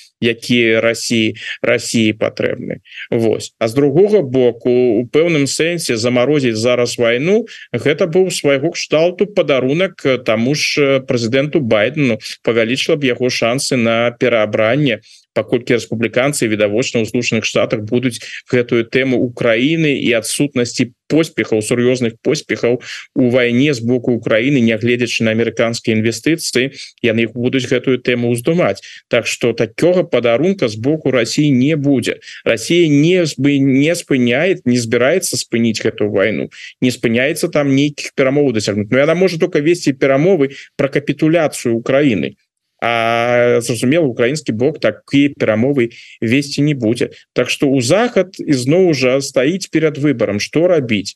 якія Росіі Росіі патрэбны Вось а з другога боку у пэўным сэнсе замарозіць зараз войну гэта быў свайго кшталту падарунак таму ж прэзідэнту байдену. Павялічыла б яго шансы на пераабранне паколькі рэспубліканцы відавочна ў злучаных штатах будуць гэтую тэму Украіны і адсутнасці поспехаў сур'ёзных поспехаў у вайне з боку Украіны нягледзячы на амерыканскія інвестыцыі яны будуць гэтую тэму ўздумаць Так что такога падарунка з боку Росіі не будзе. Росія не бы не спыняет не збіраецца спыніць гэтую вайну. Не спыняецца там нейкіх перамоў дасягнуть но яна можа только весці перамовы про капітуляцыю Украіны зразумела украінскі бок такія перамовы весці не будзе Так что у захад ізноў жа стаіць перад выбором что рабіць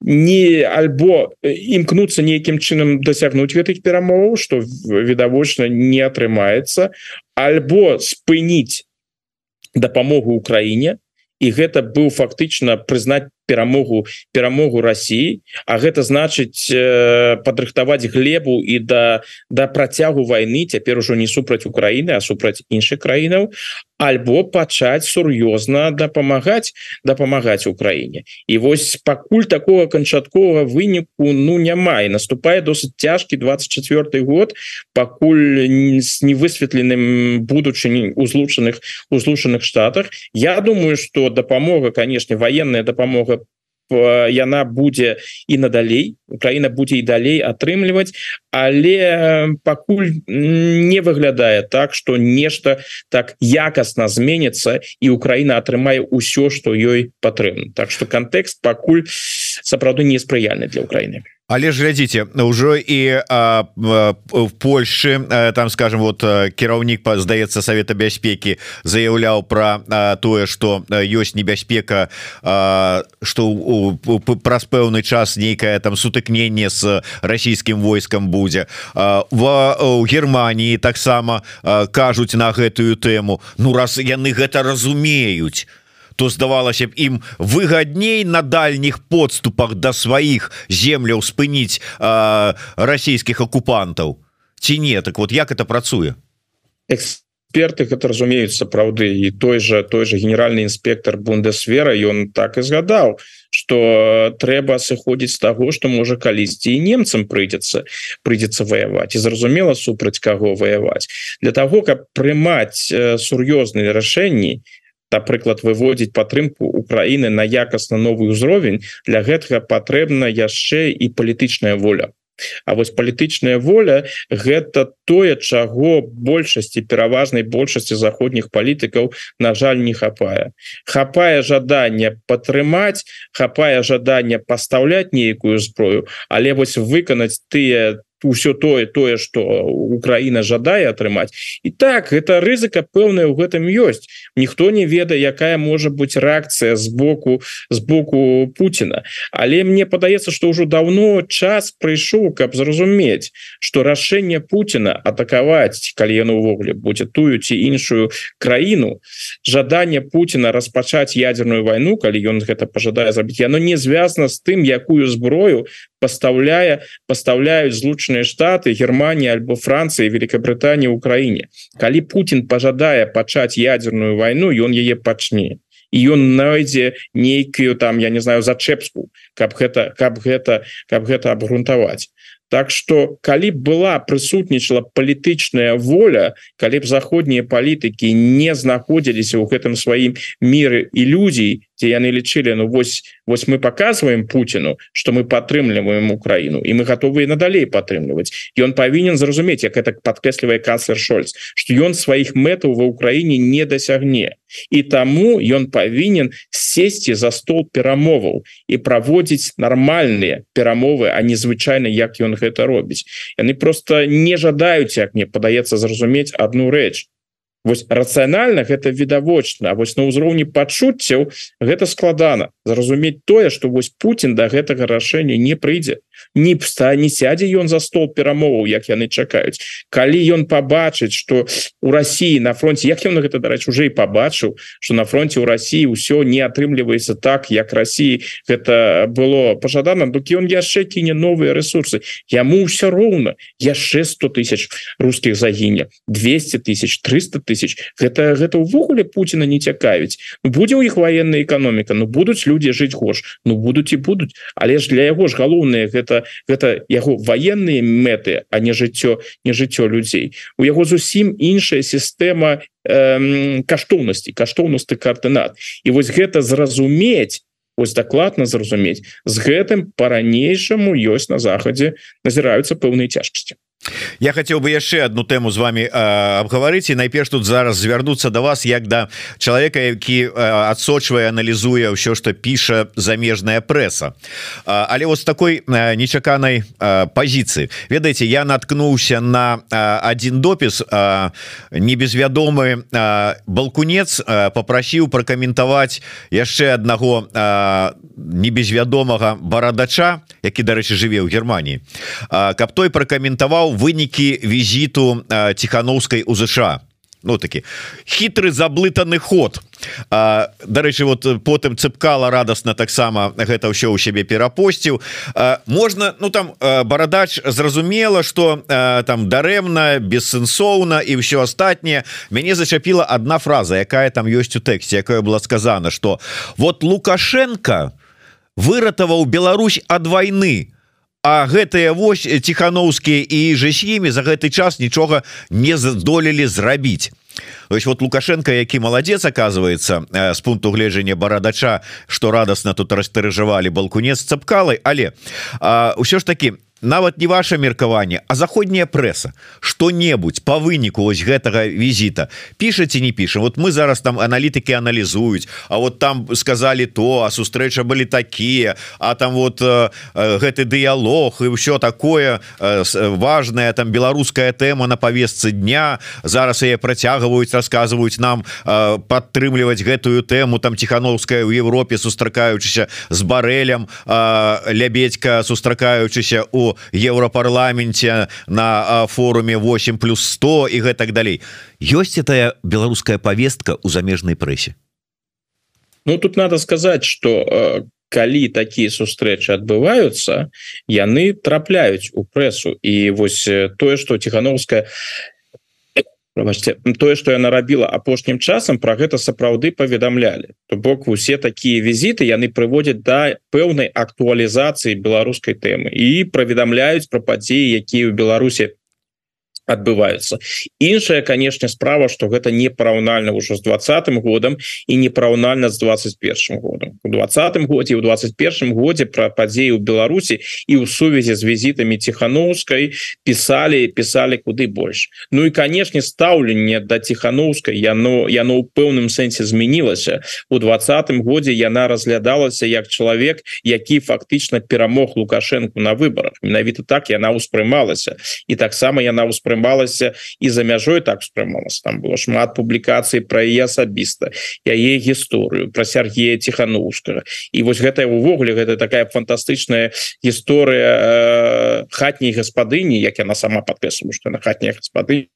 не альбо імкнуцца нейкім чынам дасягнуць гэтых перамоў что відавочна не атрымаецца альбо спыніць дапамогу Украіне і гэта быў фактычна прызнаць перамогу перамогу Росіі А гэта значыць э, падрыхтаваць глебу і да да працягу войны цяпер ужо не супраць Украіны а супраць іншых краінаў альбо пачаць сур'ёзна дапамагаць дапамагаць Украіне. І вось пакуль такого канчатковага выніку ну няма і наступае досыць цяжкі 24 год пакуль с невысветленым будучыні у злучаных у злучаных штатах. Я думаю что дапамога канешне военная дапамога яна будзе і надалей Украіна будзе і далей атрымліваць але пакуль не выглядае так что нешта так якасна зменится і Украіна атрымае ўсё что ёй патрэбна. Так что контекст пакуль сапраўды неспрыяльны для Украіны але ж глядзіце ўжо і а, в Польшы там скажем вот кіраўнік па здаецца Савета бяспекі заяўляў про тое что ёсць небяспека что праз пэўны час нейкае там сутыкненне с расійскім войскам будзе в Германії таксама кажуць на гэтую тэму Ну раз яны гэта разумеюць то здавалася б ім выгадней на дальніх подступах да сваіх земляў спыніць расійскіх акупантаў? Ці не? Так вот як это працуе? Эксперты гэта разумеюць сапраўды і той же той же генеральны інспектор бундесвера ён так і згадаў что трэба сыходзіць з таго что можа калісьці і немцам прыйдзецца прыйдзецца ваяваць. І зразумела супраць каго ваяваць. Для того каб прымаць сур'ёзныя рашэнні напрыклад выводзіць падтрымку Украіны на якасна новы ўзровень для гэтага патрэбна яшчэ і палітычная воля. А вось палітычная воля гэта тое чаго большасці пераважнай большасці заходніх палітыкаў на жаль не хапае. Хапае жаданне падтрымаць хапае жаданне пастаўляць нейкую зброю але вось выканаць тыя ўсё тое тое что Украіна жадае атрымаць. І так это рызыка пэўная ў гэтым ёсць. Ніхто не ведае якая можа быць рэакцыя з боку з боку Пуціна. Але мне падаецца что ўжо давно час прыйшоў каб зразумець что рашэнне Пуціна атакаваць калі яно ўвогуле будзе тую ці іншую краіну жаданне Пуціна распачаць ядерную войну калі ён гэта пожадае зрабіць яно не звязана з тым якую зброю пастаўляе пастаўляюць злучаныя штаты Германія альбо Францыі Великабрытанія Украіне калі Путін пожадае пачаць ядерную войну ён яе пачне. І ён найдзе нейкую там я не знаю зачэпску каб гэта каб гэта каб гэта абгрунтаваць. Так что калі была прысутнічала палітычная воля калі б заходнія палітыкі не знаходзіліся ў гэтым сваім міры ілюзій дзе яны лічылі Ну вось вось мы показываем Путину что мы падтрымліваем Украіну і мы готовы надалей падтрымліваць ён павінен зразумець як это подкрэслівае канцлер Шольц что ён сваіх мэтаў ва Украіне не дасягне і таму ён павінен сесці за стол перамоваў і праводзіць нармальныя перамовы а незвычайна як ён гэта робіць. Яны просто не жадаюць як мне падаецца зразумець одну рэч Вось рацыянальна гэта відавочна вось на ўзроўні пачуццяў гэта складана зразумець тое что вось Путін до да гэтага рашэння не прыйдзе не пста не сядзе ён за стол перамоваў як яны чакаюць. Калі ён побачыць что у России на фронте як ён гэта дарэч уже і побачыў что на фронте у России ўсё не атрымліваецца так як России гэта было пожадана дукі он яшчэ кіне новыя ресурсы яму ўсё роўна яшчэ 100 тысяч русских загіне 200 тысяч 300 тысяч. Гэта гэта увогуле Путина не цякавіць. Будзе у іх военная эканоміка Ну будуць люди жыць горш Ну будуць і будуць. Але ж для яго ж галоўнае гэта гэта гэта яго военные мэты а не жыццё не жыццё людзей. У яго зусім іншая сістэма э, каштоўнасці каштоўнасці коаардынат і вось гэта зразумець ось дакладна зразумець з гэтым по-ранейшаму ёсць на захадзе назіраюцца пэўныя цяжкасці я хотел бы яшчэ одну тему з вами абгаварыць і найперш тут зараз звярнуцца до вас як да чалавека які адсочвае аналізуе ўсё что піша замежная прэса але вот с такой нечаканай пазіцыі ведаеце я наткнуўся на один допіс небезвядомы балкунец попрасіў пракаментаваць яшчэ аднаго небезвядомага барадача які дарэчы жыве ў Геррманіі каб той пракаментаваў вынікі візіту ціхановскай у ЗША ну такі. Хітры заблытаны ход. Дарэчы вот потым цыпкала радостна таксама гэта ўсё ў сябе перапосціў. Можна ну там барадач зразумела что там дарэмна бессэнсоўна і ўсё астатняе. Мяне зачапіла одна фраза якая там ёсць у тэксце якая была сказана что вот лукашенко выратаваў Беларусь ад войны а гэтыя вось ціхановскія і же з імі за гэты час нічога не здолелі зрабіць. Ось вот лукашенко які маладзец оказывается с пункту гледжання барадача что радостно тут растарыжавалі балкунец цапкалы але ўсё ж таки нават не ваше меркаванне а заходняя пресса что-небудзь по выніку ось гэтага візіта. Пішаце не пішем вот мы зараз там аналітыкі аналізуюць А вот там сказали то а сустрэча былі такія а там вот э, э гэты дыялог і ўсё такое э, важная там беларуская тэма на повестцы дня. Зараз яе працягваюць рассказываюць нам э, падтрымліваць гэтую тэму. Там тихохановская у Европе сустракаючыся з барэлем э, лябедька сустракаючыся у еўрапарламенце на форуме 8 плюс 100 і гэтак далей. Ёсць этая беларуская повестка у замежнай прэсе? Ну тут надо сказать что э, калі такія сустрэчы адбываюцца яны трапляюць у прэсу. І вось тое что тихохановская Прабачце, тое что я нарабіла апошнім часам про гэта сапраўды паведамлялі. То бок усе такія візіты яны прыводзяць да пэўнай актуалізацыі беларускай тэмы і паведамляюць про падзеі якія ў Беларусі адбываюцца іншая канешне справа что гэта не параўнальна ўжо з двадцатым годам і не параўнальна з 21 годам у двадцатым годзе у 21 годзе про падзеі ў Беларусі і ў сувязі з візітамі ціхановскай писали писали куды больш Ну і канешне стаўленне да ціхановскай яно яно ў пэўным сэнсе змянілася у двадцатым годзе яна разглядалася як чалавек які фактычна перамог лукашенко на выборах. Менавіта так яна ўспрымалася і таксама яна ўспрымала ўспрымалася і за мяжой так успрымалася там было шмат публікацый про яе асабіста яе гісторыю про Сергея тихохановскага і вось гэта увогуле гэта такая фантастычная гісторыя э, хатняй гаспадыні як яна сама падкрэслю что на хатняя гаспады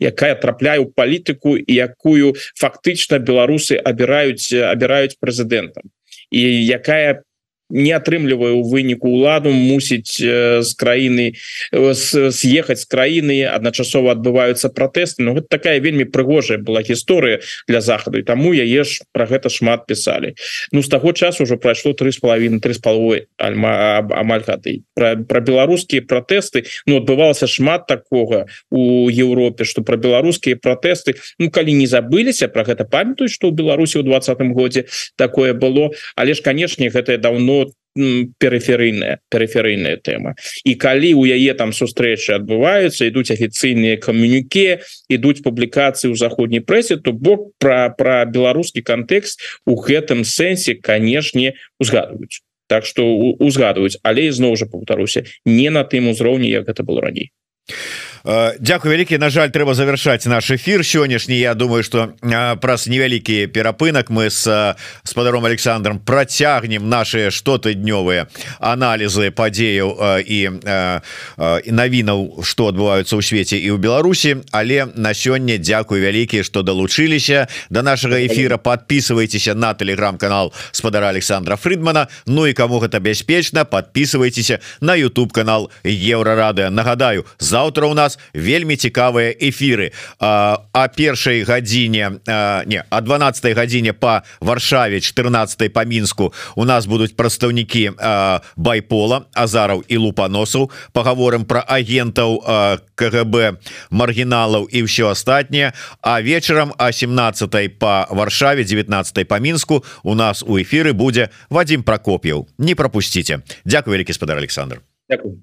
якая трапляе у палітыку якую фактычна беларусы абіраюць абіраюць прэзідэнтам. І якая не атрымлівае у выніку уладу мусіць з краіны съехаць з краіны адначасова адбываюцца пратэсты Ну гэта такая вельмі прыгожая была гісторыя для захаду і таму яе ж про гэта шмат писали. Ну з таго часу уже прайшло три з половины три з паловой альма амаль гады. Про беларускія пратэсты Ну адбывалася шмат такога у Еўропе что про беларускія пратэсты Ну калі не забыліся про гэта памятаюць что ў Беларусі ў двадцатым годзе такое было. Але ж канешне гэтае давно перыферыйная перыферыйная тэма і калі у яе там сустрэчы адбываюцца ідуць афіцыйныя камюніке ідуць публікацыі ў заходняй прэсе то бок пра пра беларускі кантэкст у гэтым сэнсе канешне узгадваюць Так што узгадваюць але ізноў жа паўтаруся не на тым узроўні як гэта было раней Дякую вялікі На жаль трэба завершаць наш эфир сённяшні Я думаю что праз невялікі перапынак мы с спадаром Александром процягнем наши что-тыднёвыя аналізы падзеяў і і навінаў что адбываюцца ў свеце і ў Беларусі але на сёння Дякую вялікі что далучыліся до нашага эфира. Подписывайтеся на телеграм-канал спадара Александра Фридмана. Ну і кому гэта бяспечна подписывайтеся на YouTube канал еврорады нагадаю завтра у нас вельмі цікавыя эфиры а, а першай гадзіне не а 12 гадзіне по варшаве 14 по мінску у нас будуць прадстаўнікі байпола азараў і лупаносаў. Паговорым про агентаў КГБ маргіналаў і ўсё астатняе. А вечарам а 17 по варшаве 19 по мінску у нас у эфиры будзе Вадим Прокоп'яў не пропусціце Дякую вялікі спадар Александр. Дякую